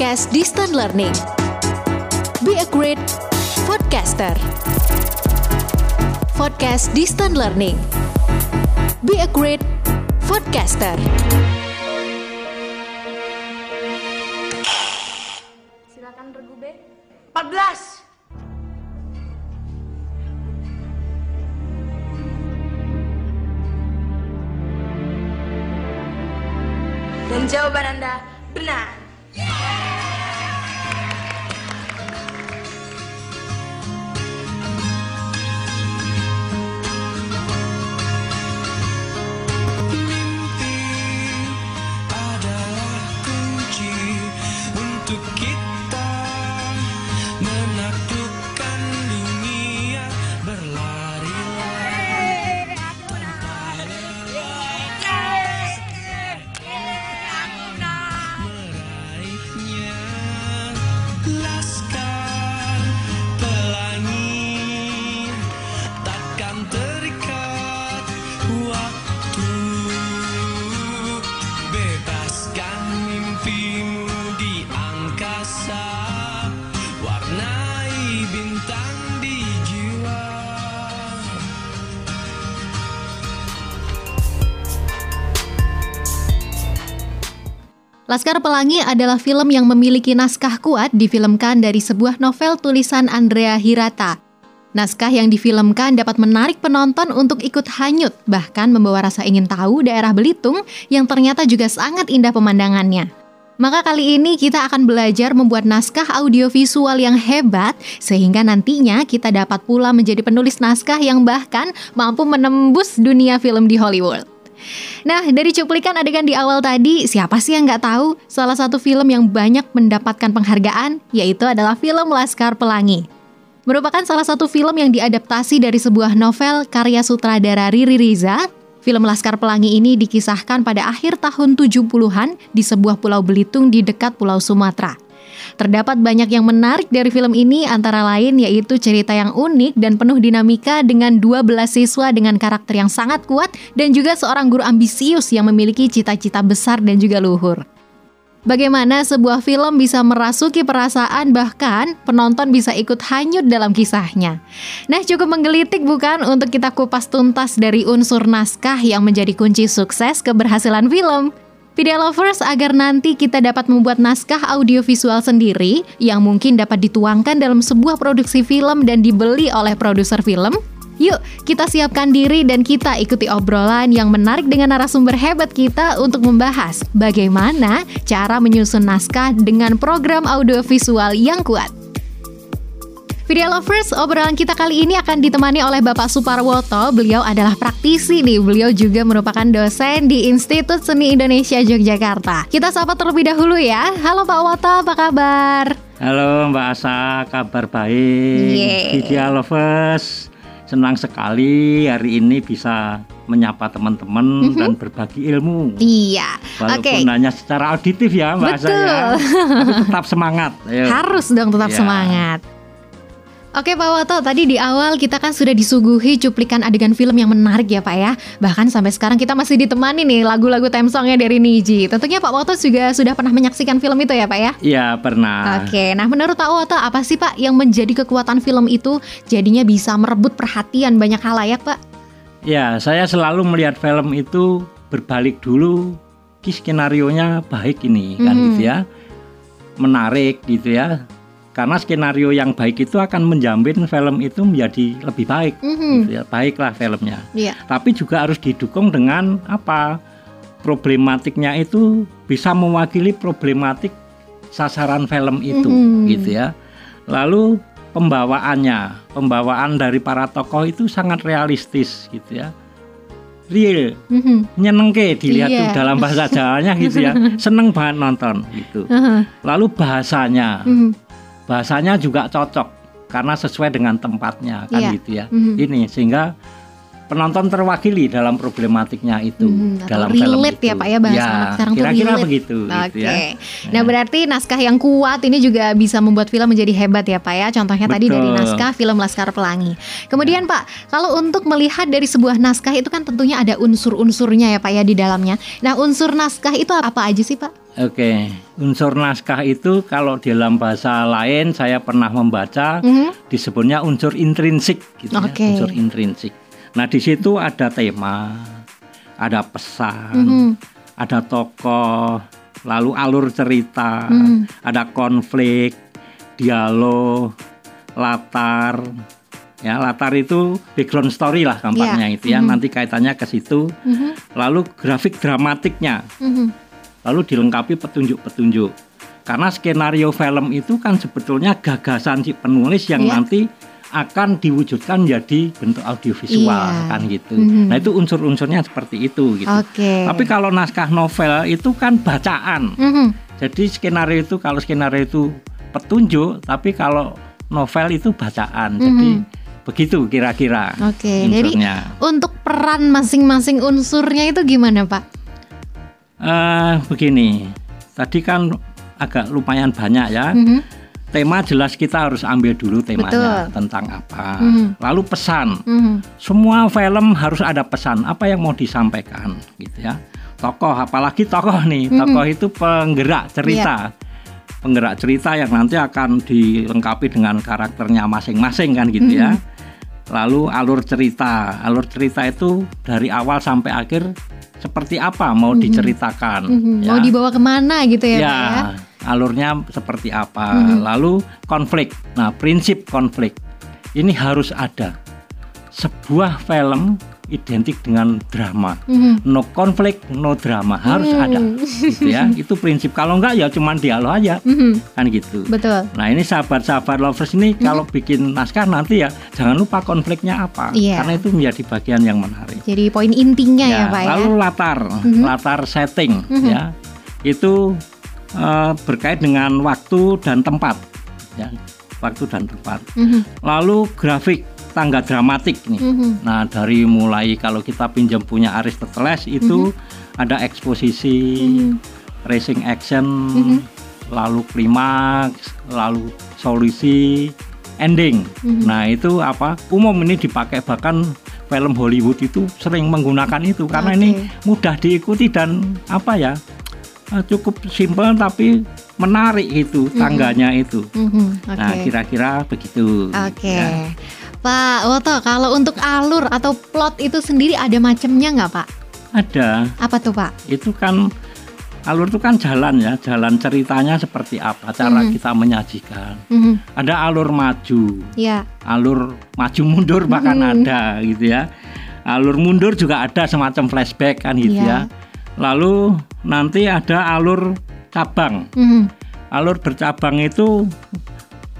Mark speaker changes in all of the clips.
Speaker 1: podcast Distant Learning. Be a great podcaster. Podcast Distant Learning. Be a great podcaster.
Speaker 2: Silakan regu B. 14. Dan jawaban Anda benar.
Speaker 3: Adalah Laskar Pelangi
Speaker 4: adalah film yang memiliki naskah kuat difilmkan dari sebuah novel tulisan Andrea Hirata. Naskah yang difilmkan dapat menarik penonton untuk ikut hanyut, bahkan membawa rasa ingin tahu daerah Belitung yang ternyata juga sangat indah pemandangannya. Maka kali ini kita akan belajar membuat naskah audiovisual yang hebat sehingga nantinya kita dapat pula menjadi penulis naskah yang bahkan mampu menembus dunia film di Hollywood. Nah, dari cuplikan adegan di awal tadi, siapa sih yang nggak tahu salah satu film yang banyak mendapatkan penghargaan, yaitu adalah film Laskar Pelangi. Merupakan salah satu film yang diadaptasi dari sebuah novel karya sutradara Riri Riza. Film Laskar Pelangi ini dikisahkan pada akhir tahun 70-an di sebuah pulau Belitung di dekat Pulau Sumatera. Terdapat banyak yang menarik dari film ini antara lain yaitu cerita yang unik dan penuh dinamika dengan 12 siswa dengan karakter yang sangat kuat dan juga seorang guru ambisius yang memiliki cita-cita besar dan juga luhur. Bagaimana sebuah film bisa merasuki perasaan bahkan penonton bisa ikut hanyut dalam kisahnya. Nah cukup menggelitik bukan untuk kita kupas tuntas dari unsur naskah yang menjadi kunci sukses keberhasilan film. Video Lovers agar nanti kita dapat membuat naskah audiovisual sendiri yang mungkin dapat dituangkan dalam sebuah produksi film dan dibeli oleh produser film. Yuk, kita siapkan diri dan kita ikuti obrolan yang menarik dengan narasumber hebat kita untuk membahas bagaimana cara menyusun naskah dengan program audiovisual yang kuat. Video Lovers, obrolan kita kali ini akan ditemani oleh Bapak Suparwoto. Beliau adalah praktisi nih. Beliau juga merupakan dosen di Institut Seni Indonesia Yogyakarta. Kita sapa terlebih dahulu ya. Halo Pak Woto, apa kabar?
Speaker 5: Halo Mbak Asa, kabar baik.
Speaker 4: Yeay.
Speaker 5: Media Lovers, senang sekali hari ini bisa menyapa teman-teman dan berbagi ilmu.
Speaker 4: Iya.
Speaker 5: Walaupun
Speaker 4: Oke.
Speaker 5: hanya secara auditif ya Mbak Asa ya.
Speaker 4: Betul.
Speaker 5: Tapi tetap semangat. Ayo.
Speaker 4: Harus dong tetap
Speaker 5: Ya.
Speaker 4: semangat. Oke Pak Woto, tadi di awal kita kan sudah disuguhi cuplikan adegan film yang menarik ya Pak ya. Bahkan sampai sekarang kita masih ditemani nih lagu-lagu theme songnya dari Niji. Tentunya Pak Woto juga sudah pernah menyaksikan film itu ya Pak ya?
Speaker 5: Iya pernah.
Speaker 4: Oke, nah menurut Pak Woto apa sih Pak yang menjadi kekuatan film itu jadinya bisa merebut perhatian banyak halayak Pak?
Speaker 5: Ya, saya selalu melihat film itu berbalik dulu ki skenario-nya baik ini kan
Speaker 4: Mhm.
Speaker 5: gitu ya. Menarik gitu ya. Karena skenario yang baik itu akan menjamin film itu menjadi lebih baik
Speaker 4: Mhm.
Speaker 5: gitu ya. Baiklah filmnya.
Speaker 4: Iya.
Speaker 5: Tapi juga harus didukung dengan apa? Problematiknya itu bisa mewakili problematik sasaran film itu
Speaker 4: Mhm.
Speaker 5: gitu ya. Lalu pembawaannya, pembawaan dari para tokoh itu sangat realistis gitu ya. Real,
Speaker 4: Mhm.
Speaker 5: nyenengke dilihat tuh dalam bahasa Jawanya gitu ya. Seneng banget nonton gitu.
Speaker 4: Heeh.
Speaker 5: Lalu bahasanya,
Speaker 4: Mhm.
Speaker 5: Bahasanya juga cocok karena sesuai dengan tempatnya kan
Speaker 4: Iya.
Speaker 5: gitu ya.
Speaker 4: Mhm.
Speaker 5: Ini sehingga penonton terwakili dalam problematiknya itu
Speaker 4: Hmm,
Speaker 5: dalam film
Speaker 4: relate ya
Speaker 5: itu.
Speaker 4: Pak ya bahasa anak sekarang tuh
Speaker 5: kira-kira
Speaker 4: relate.
Speaker 5: begitu
Speaker 4: Oke.
Speaker 5: gitu ya.
Speaker 4: Nah, berarti naskah yang kuat ini juga bisa membuat film menjadi hebat ya Pak ya. Contohnya tadi
Speaker 5: Betul.
Speaker 4: dari naskah film Laskar Pelangi. Kemudian Pak, kalau untuk melihat dari sebuah naskah itu kan tentunya ada unsur-unsurnya ya Pak ya di dalamnya. Nah, unsur naskah itu apa aja sih Pak?
Speaker 5: Oke, unsur naskah itu kalau dalam bahasa lain saya pernah membaca
Speaker 4: Mhm.
Speaker 5: disebutnya unsur intrinsik gitu ya,
Speaker 4: Oke.
Speaker 5: unsur intrinsik. Nah, di situ ada tema, ada pesan,
Speaker 4: Mhm.
Speaker 5: ada tokoh, lalu alur cerita,
Speaker 4: Mhm.
Speaker 5: ada konflik, dialog, latar. Ya, latar itu background story lah gampangnya
Speaker 4: Iya.
Speaker 5: itu ya.
Speaker 4: Mhm.
Speaker 5: Nanti kaitannya ke situ.
Speaker 4: Mhm.
Speaker 5: Lalu grafik dramatiknya
Speaker 4: Mhm.
Speaker 5: lalu dilengkapi petunjuk-petunjuk. Karena skenario film itu kan sebetulnya gagasan si penulis yang
Speaker 4: Iya.
Speaker 5: nanti akan diwujudkan jadi bentuk audiovisual
Speaker 4: Iya.
Speaker 5: kan gitu.
Speaker 4: Mhm.
Speaker 5: Nah itu unsur-unsurnya seperti itu gitu.
Speaker 4: Oke.
Speaker 5: Tapi kalau naskah novel itu kan bacaan.
Speaker 4: Mhm.
Speaker 5: Jadi skenario itu kalau skenario itu petunjuk, tapi kalau novel itu bacaan. Jadi
Speaker 4: Mhm.
Speaker 5: begitu kira-kira
Speaker 4: Oke, jadi
Speaker 5: unsurnya.
Speaker 4: untuk peran masing-masing unsurnya itu gimana Pak?
Speaker 5: Eh, begini, tadi kan agak lumayan banyak ya.
Speaker 4: Mhm.
Speaker 5: Tema jelas kita harus ambil dulu temanya
Speaker 4: Betul.
Speaker 5: tentang apa.
Speaker 4: Mhm.
Speaker 5: Lalu pesan.
Speaker 4: Mhm.
Speaker 5: Semua film harus ada pesan apa yang mau disampaikan gitu ya. Tokoh apalagi tokoh nih,
Speaker 4: Mhm.
Speaker 5: tokoh itu penggerak cerita. Penggerak cerita yang nanti akan dilengkapi dengan karakternya masing-masing kan gitu ya. Lalu alur cerita. Alur cerita itu dari awal sampai akhir seperti apa mau diceritakan
Speaker 4: Mhm.
Speaker 5: ya.
Speaker 4: Mau dibawa ke mana gitu ya,
Speaker 5: Ya,
Speaker 4: Pak ya?
Speaker 5: alurnya seperti apa.
Speaker 4: Mhm.
Speaker 5: Lalu konflik. Nah, prinsip konflik ini harus ada. Sebuah film identik dengan drama.
Speaker 4: Mhm.
Speaker 5: No konflik, no drama harus
Speaker 4: Hmm.
Speaker 5: ada. Gitu ya. Itu prinsip. Kalau enggak ya cuman dialog aja.
Speaker 4: Mhm.
Speaker 5: Kan gitu.
Speaker 4: Betul.
Speaker 5: Nah ini sahabat-sahabat lovers ini kalau bikin naskah nanti ya jangan lupa konfliknya apa
Speaker 4: Iya.
Speaker 5: karena itu menjadi bagian yang menarik.
Speaker 4: Jadi poin intinya ya, Pak ya.
Speaker 5: lalu latar,
Speaker 4: Mhm.
Speaker 5: latar setting
Speaker 4: Mhm.
Speaker 5: ya. Itu eh, berkait dengan waktu dan tempat ya. Waktu dan tempat.
Speaker 4: Mhm.
Speaker 5: Lalu grafik tangga dramatik nih.
Speaker 4: Mhm.
Speaker 5: Nah, dari mulai kalau kita pinjam punya Aristoteles itu ada eksposisi,
Speaker 4: Mhm.
Speaker 5: racing action,
Speaker 4: Mhm.
Speaker 5: lalu klimaks, lalu solusi, ending.
Speaker 4: Mhm.
Speaker 5: Nah, itu apa? Umum ini dipakai bahkan film Hollywood itu sering menggunakan itu karena
Speaker 4: Oke.
Speaker 5: ini mudah diikuti dan apa ya? eh, cukup simpel tapi menarik itu tangganya itu.
Speaker 4: Mhm. Oke.
Speaker 5: Nah, kira-kira begitu.
Speaker 4: Oke.
Speaker 5: Ya.
Speaker 4: Pak Woto, kalau untuk alur atau plot itu sendiri ada macamnya nggak Pak?
Speaker 5: Ada.
Speaker 4: Apa tuh Pak?
Speaker 5: Itu kan alur itu kan jalan ya, jalan ceritanya seperti apa, cara
Speaker 4: Mhm.
Speaker 5: kita menyajikan.
Speaker 4: Mhm.
Speaker 5: Ada alur maju,
Speaker 4: Ya.
Speaker 5: alur maju mundur bahkan
Speaker 4: Mhm.
Speaker 5: ada gitu ya. Alur mundur juga ada semacam flashback kan gitu
Speaker 4: Iya.
Speaker 5: ya. Lalu nanti ada alur cabang.
Speaker 4: Mhm.
Speaker 5: Alur bercabang itu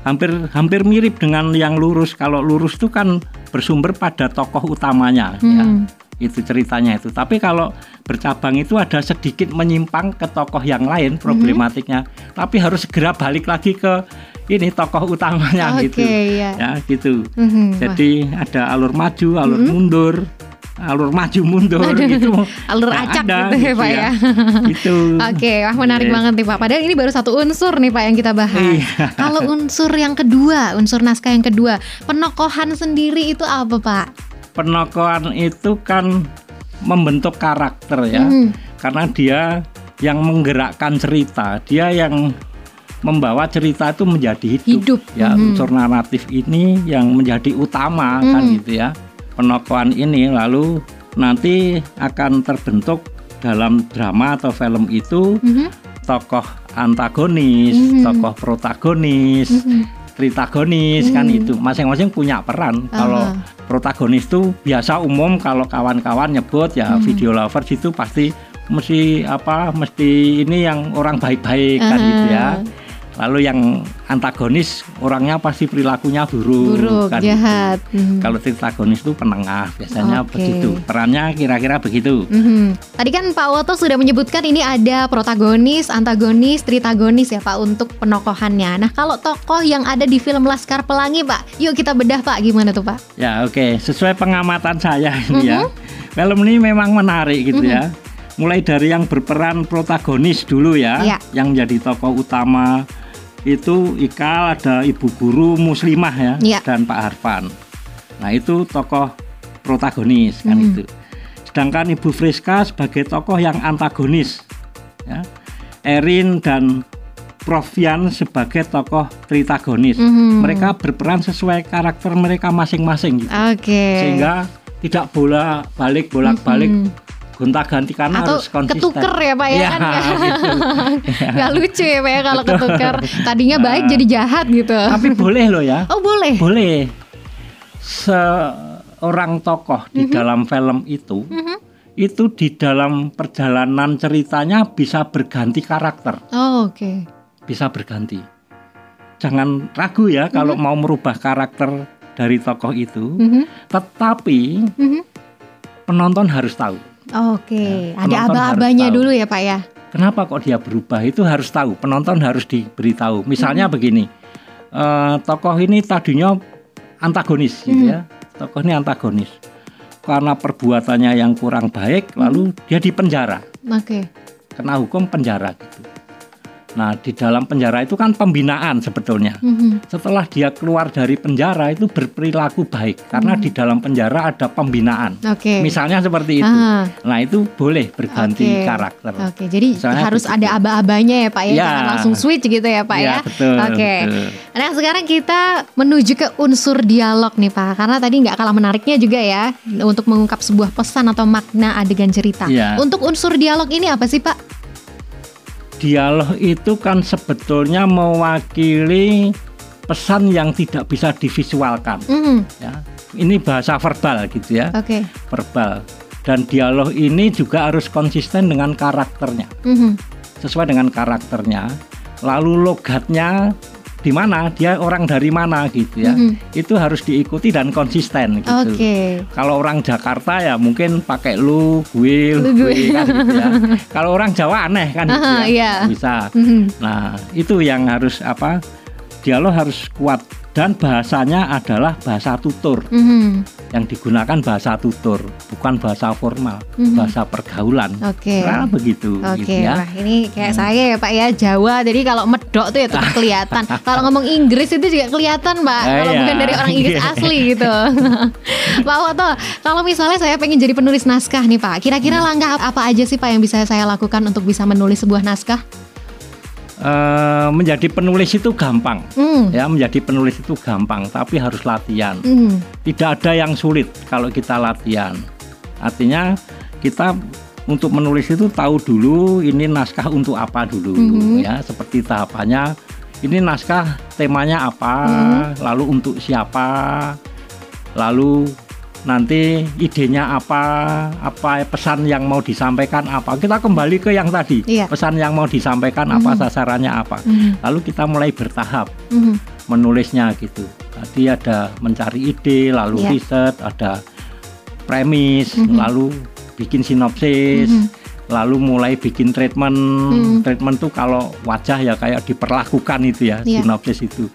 Speaker 5: hampir hampir mirip dengan yang lurus. Kalau lurus itu kan bersumber pada tokoh utamanya ya.
Speaker 4: Mhm.
Speaker 5: Itu ceritanya itu. Tapi kalau bercabang itu ada sedikit menyimpang ke tokoh yang lain problematiknya. Tapi harus segera balik lagi ke ini tokoh utamanya
Speaker 4: Oke,
Speaker 5: gitu.
Speaker 4: ya.
Speaker 5: Ya, gitu.
Speaker 4: Mhm. Wah.
Speaker 5: Jadi ada alur maju, alur mundur, alur maju mundur
Speaker 4: Aduh,
Speaker 5: gitu.
Speaker 4: alur
Speaker 5: Nah,
Speaker 4: acak
Speaker 5: ada
Speaker 4: gitu ya, Pak ya.
Speaker 5: Itu.
Speaker 4: Oke, wah menarik
Speaker 5: Iya.
Speaker 4: banget nih Pak. Padahal ini baru satu unsur nih Pak yang kita bahas.
Speaker 5: Iya.
Speaker 4: Kalau unsur yang kedua, unsur naskah yang kedua, penokohan sendiri itu apa Pak?
Speaker 5: Penokohan itu kan membentuk karakter ya.
Speaker 4: Mhm.
Speaker 5: Karena dia yang menggerakkan cerita, dia yang membawa cerita itu menjadi hidup.
Speaker 4: Hidup,
Speaker 5: Ya,
Speaker 4: mhm.
Speaker 5: unsur naratif ini yang menjadi utama kan
Speaker 4: Mhm.
Speaker 5: gitu ya. Penokohan ini lalu nanti akan terbentuk dalam drama atau film itu
Speaker 4: Mhm.
Speaker 5: tokoh antagonis,
Speaker 4: Mhm.
Speaker 5: tokoh protagonis,
Speaker 4: Mhm.
Speaker 5: tritagonis kan
Speaker 4: Mhm.
Speaker 5: itu masing-masing punya peran. Kalau
Speaker 4: Aha.
Speaker 5: protagonis itu biasa umum kalau kawan-kawan nyebut ya
Speaker 4: Mhm.
Speaker 5: video lovers itu pasti mesti apa mesti ini yang orang baik-baik kan
Speaker 4: Aha.
Speaker 5: gitu ya. Lalu yang antagonis orangnya pasti perilakunya buruk,
Speaker 4: Buruk,
Speaker 5: kan
Speaker 4: jahat.
Speaker 5: gitu. Kalau tritagonis itu penengah, biasanya
Speaker 4: Oke.
Speaker 5: begitu. Perannya kira-kira begitu.
Speaker 4: Mhm. Tadi kan Pak Woto sudah menyebutkan ini ada protagonis, antagonis, tritagonis ya Pak untuk penokohannya. Nah kalau tokoh yang ada di film Laskar Pelangi Pak, yuk kita bedah Pak gimana tuh Pak?
Speaker 5: Ya oke, sesuai pengamatan saya ini ya.
Speaker 4: Mhm.
Speaker 5: Film ini memang menarik gitu ya. Mulai dari yang berperan protagonis dulu ya,
Speaker 4: Ya.
Speaker 5: yang jadi tokoh utama itu Ikal ada ibu guru muslimah ya,
Speaker 4: Ya.
Speaker 5: dan Pak Harfan. Nah itu tokoh protagonis kan
Speaker 4: Mhm.
Speaker 5: itu. Sedangkan Ibu Friska sebagai tokoh yang antagonis, ya. Erin dan Prof Yan sebagai tokoh tritagonis.
Speaker 4: Mhm.
Speaker 5: Mereka berperan sesuai karakter mereka masing-masing gitu.
Speaker 4: Oke.
Speaker 5: Sehingga tidak bola balik bolak balik
Speaker 4: Mhm.
Speaker 5: gonta ganti karena
Speaker 4: Atau
Speaker 5: harus konsisten.
Speaker 4: ketuker ya Pak ya,
Speaker 5: Iya,
Speaker 4: kan ya.
Speaker 5: gitu.
Speaker 4: Gak lucu ya Pak ya kalau ketuker. Tadinya baik jadi jahat gitu.
Speaker 5: Tapi boleh loh ya.
Speaker 4: Oh boleh.
Speaker 5: Boleh. Seorang tokoh di dalam film itu
Speaker 4: Mhm.
Speaker 5: itu di dalam perjalanan ceritanya bisa berganti karakter,
Speaker 4: Oh, Oke.
Speaker 5: bisa berganti. Jangan ragu ya kalau mau merubah karakter dari tokoh itu,
Speaker 4: Mhm.
Speaker 5: tetapi
Speaker 4: Mhm.
Speaker 5: penonton harus tahu
Speaker 4: Oke.
Speaker 5: Ya,
Speaker 4: Ada aba-abanya dulu ya Pak ya.
Speaker 5: kenapa kok dia berubah itu harus tahu. Penonton harus diberitahu. Misalnya begini, eh, tokoh ini tadinya antagonis gitu ya, tokoh ini antagonis karena perbuatannya yang kurang baik, lalu dia dipenjara,
Speaker 4: Oke.
Speaker 5: kena hukum penjara gitu. Nah di dalam penjara itu kan pembinaan sebetulnya.
Speaker 4: Mhm.
Speaker 5: Setelah dia keluar dari penjara itu berperilaku baik karena di dalam penjara ada pembinaan.
Speaker 4: Oke.
Speaker 5: Misalnya seperti itu.
Speaker 4: Ah.
Speaker 5: Nah itu boleh berganti
Speaker 4: Oke.
Speaker 5: karakter.
Speaker 4: Oke, jadi
Speaker 5: Misalnya
Speaker 4: harus
Speaker 5: begitu.
Speaker 4: ada aba-abanya ya Pak ya,
Speaker 5: Ya.
Speaker 4: jangan langsung switch gitu ya Pak
Speaker 5: Iya,
Speaker 4: ya.
Speaker 5: betul,
Speaker 4: Oke.
Speaker 5: betul.
Speaker 4: Nah sekarang kita menuju ke unsur dialog nih Pak, karena tadi nggak kalah menariknya juga ya untuk mengungkap sebuah pesan atau makna adegan cerita.
Speaker 5: Iya.
Speaker 4: Untuk unsur dialog ini apa sih Pak?
Speaker 5: Dialog itu kan sebetulnya mewakili pesan yang tidak bisa divisualkan
Speaker 4: Mhm,
Speaker 5: ya. Ini bahasa verbal gitu ya,
Speaker 4: Oke.
Speaker 5: verbal. Dan dialog ini juga harus konsisten dengan karakternya,
Speaker 4: Mhm,
Speaker 5: sesuai dengan karakternya. Lalu logatnya di mana, dia orang dari mana gitu ya.
Speaker 4: Mhm.
Speaker 5: Itu harus diikuti dan konsisten gitu.
Speaker 4: Oke.
Speaker 5: Kalau orang Jakarta ya mungkin pakai lu, gue, lu, gue. kan gitu ya. Kalau orang Jawa aneh kan gitu
Speaker 4: Aha,
Speaker 5: ya.
Speaker 4: iya.
Speaker 5: Bisa.
Speaker 4: Mhm,
Speaker 5: Nah, itu yang harus apa? Dialog harus kuat dan bahasanya adalah bahasa tutur
Speaker 4: mhm,
Speaker 5: yang digunakan bahasa tutur, bukan bahasa formal,
Speaker 4: Mhm.
Speaker 5: bahasa pergaulan.
Speaker 4: Oke.
Speaker 5: Nah, begitu
Speaker 4: Oke,
Speaker 5: gitu ya.
Speaker 4: wah ini kayak saya ya Pak ya Jawa, jadi kalau medok tuh ya tetap kelihatan. kalau ngomong Inggris itu juga kelihatan Pak,
Speaker 5: Eh,
Speaker 4: kalau
Speaker 5: iya.
Speaker 4: bukan dari orang Inggris
Speaker 5: Iya.
Speaker 4: asli gitu. Pak Woto, kalau misalnya saya pengen jadi penulis naskah nih Pak, kira-kira
Speaker 5: Hmm.
Speaker 4: langkah apa aja sih Pak yang bisa saya lakukan untuk bisa menulis sebuah naskah?
Speaker 5: Eh, menjadi penulis itu gampang.
Speaker 4: Hmm,
Speaker 5: Ya, menjadi penulis itu gampang, tapi harus latihan.
Speaker 4: hmm,
Speaker 5: tidak ada yang sulit kalau kita latihan. Artinya kita untuk menulis itu tahu dulu ini naskah untuk apa dulu
Speaker 4: Mhm.
Speaker 5: ya seperti tahapannya ini naskah temanya apa
Speaker 4: Mhm.
Speaker 5: lalu untuk siapa lalu nanti idenya apa apa pesan yang mau disampaikan apa kita kembali ke yang tadi
Speaker 4: Iya.
Speaker 5: pesan yang mau disampaikan apa
Speaker 4: Mhm.
Speaker 5: sasarannya apa
Speaker 4: mhm,
Speaker 5: lalu kita mulai bertahap
Speaker 4: mhm.
Speaker 5: menulisnya gitu. Tadi ada mencari ide, lalu
Speaker 4: Iya.
Speaker 5: riset, ada premis,
Speaker 4: Mhm.
Speaker 5: lalu bikin sinopsis,
Speaker 4: Mhm.
Speaker 5: lalu mulai bikin treatment.
Speaker 4: Mhm.
Speaker 5: Treatment tuh kalau wajah ya kayak diperlakukan itu ya,
Speaker 4: Iya.
Speaker 5: sinopsis itu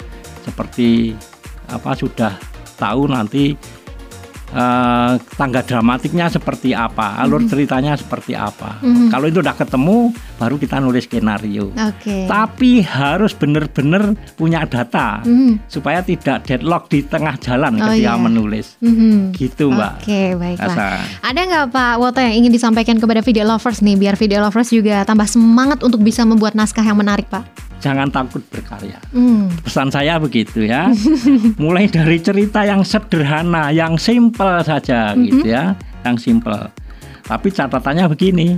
Speaker 5: seperti apa sudah tahu nanti eh, tangga dramatiknya seperti apa, alur ceritanya seperti apa.
Speaker 4: Mhm.
Speaker 5: Kalau itu udah ketemu, baru kita nulis skenario.
Speaker 4: Oke.
Speaker 5: Tapi harus benar-benar punya data
Speaker 4: Mhm,
Speaker 5: supaya tidak deadlock di tengah jalan
Speaker 4: Oh,
Speaker 5: ketika
Speaker 4: iya.
Speaker 5: menulis.
Speaker 4: mhm.
Speaker 5: Gitu, Mbak.
Speaker 4: Oke, baiklah.
Speaker 5: Asa.
Speaker 4: Ada nggak Pak Woto yang ingin disampaikan kepada video lovers nih, biar video lovers juga tambah semangat untuk bisa membuat naskah yang menarik, Pak?
Speaker 5: Jangan takut berkarya.
Speaker 4: Hmm.
Speaker 5: Pesan saya begitu ya. Mulai dari cerita yang sederhana, yang simple saja
Speaker 4: Mhm.
Speaker 5: gitu ya, yang simple. Tapi catatannya begini,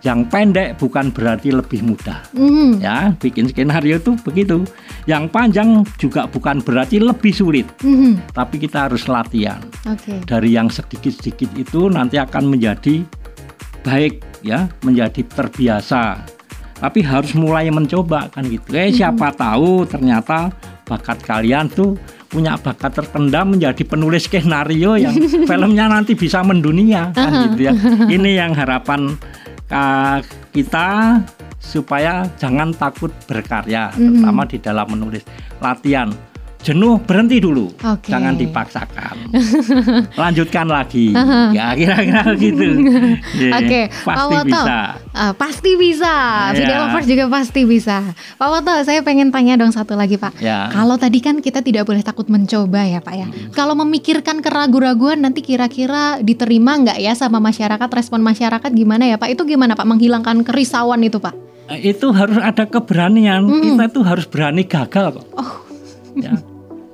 Speaker 5: yang pendek bukan berarti lebih mudah.
Speaker 4: Mhm.
Speaker 5: Ya, bikin skenario itu begitu. Yang panjang juga bukan berarti lebih sulit,
Speaker 4: Mhm.
Speaker 5: tapi kita harus latihan.
Speaker 4: Oke.
Speaker 5: dari yang sedikit-sedikit itu nanti akan menjadi baik ya, menjadi terbiasa. Tapi harus mulai mencoba kan gitu. Eh siapa tahu ternyata bakat kalian tuh punya bakat terpendam menjadi penulis skenario yang filmnya nanti bisa mendunia kan gitu ya. Ini yang harapan uh, kita supaya jangan takut berkarya, terutama di dalam menulis latihan. Jenuh berhenti dulu,
Speaker 4: Oke.
Speaker 5: jangan dipaksakan. Lanjutkan lagi, ya kira-kira gitu. Yeah,
Speaker 4: Oke, Pak
Speaker 5: pasti
Speaker 4: Woto.
Speaker 5: bisa.
Speaker 4: Ah, pasti bisa. Video
Speaker 5: Iya.
Speaker 4: lovers juga pasti bisa. Pak Woto, saya pengen tanya dong satu lagi Pak.
Speaker 5: Ya.
Speaker 4: Kalau tadi kan kita tidak boleh takut mencoba ya Pak ya.
Speaker 5: Hmm.
Speaker 4: Kalau memikirkan keraguan-raguan nanti kira-kira diterima nggak ya sama masyarakat, respon masyarakat gimana ya Pak? Itu gimana Pak menghilangkan kerisauan itu Pak?
Speaker 5: Eh, Itu harus ada keberanian. Kita itu harus berani gagal kok.
Speaker 4: Oh.
Speaker 5: Ya.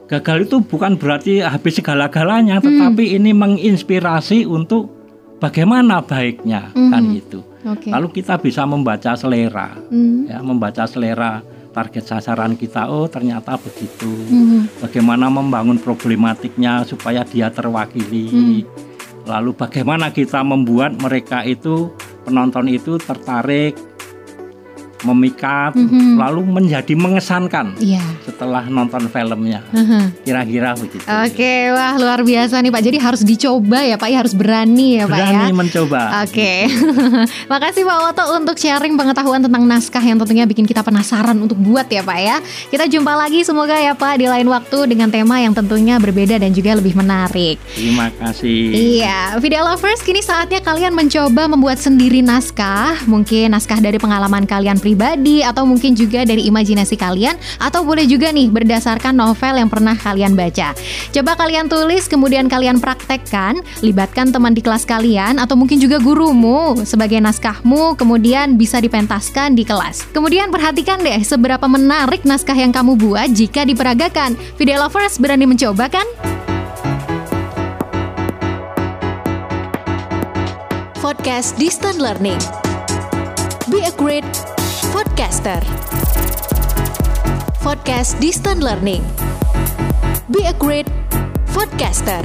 Speaker 5: Gagal itu bukan berarti habis segala-galanya, tetapi ini menginspirasi untuk bagaimana baiknya kan gitu.
Speaker 4: Oke.
Speaker 5: Lalu kita bisa membaca selera,
Speaker 4: Hmm.
Speaker 5: ya membaca selera target sasaran kita. Oh ternyata begitu.
Speaker 4: Hmm.
Speaker 5: Bagaimana membangun problematiknya supaya dia terwakili. Lalu bagaimana kita membuat mereka itu penonton itu tertarik, memikat,
Speaker 4: Mhm.
Speaker 5: lalu menjadi mengesankan
Speaker 4: Iya.
Speaker 5: setelah nonton filmnya.
Speaker 4: Haha.
Speaker 5: Kira-kira begitu.
Speaker 4: Oke, wah luar biasa nih Pak. Jadi harus dicoba ya Pak, ya harus berani ya Pak ya.
Speaker 5: Berani mencoba.
Speaker 4: Oke, makasih Pak Woto untuk sharing pengetahuan tentang naskah yang tentunya bikin kita penasaran untuk buat ya Pak ya. Kita jumpa lagi semoga ya Pak di lain waktu dengan tema yang tentunya berbeda dan juga lebih menarik.
Speaker 5: Terima kasih.
Speaker 4: Iya, video lovers kini saatnya kalian mencoba membuat sendiri naskah. Mungkin naskah dari pengalaman kalian pribadi atau mungkin juga dari imajinasi kalian atau boleh juga nih berdasarkan novel yang pernah kalian baca. Coba kalian tulis kemudian kalian praktekkan, libatkan teman di kelas kalian atau mungkin juga gurumu sebagai naskahmu kemudian bisa dipentaskan di kelas. Kemudian perhatikan deh seberapa menarik naskah yang kamu buat jika diperagakan. Video lovers berani mencoba kan?
Speaker 1: Podcast Distant Learning. Be a great podcaster. Podcast Distant Learning. Be a great podcaster.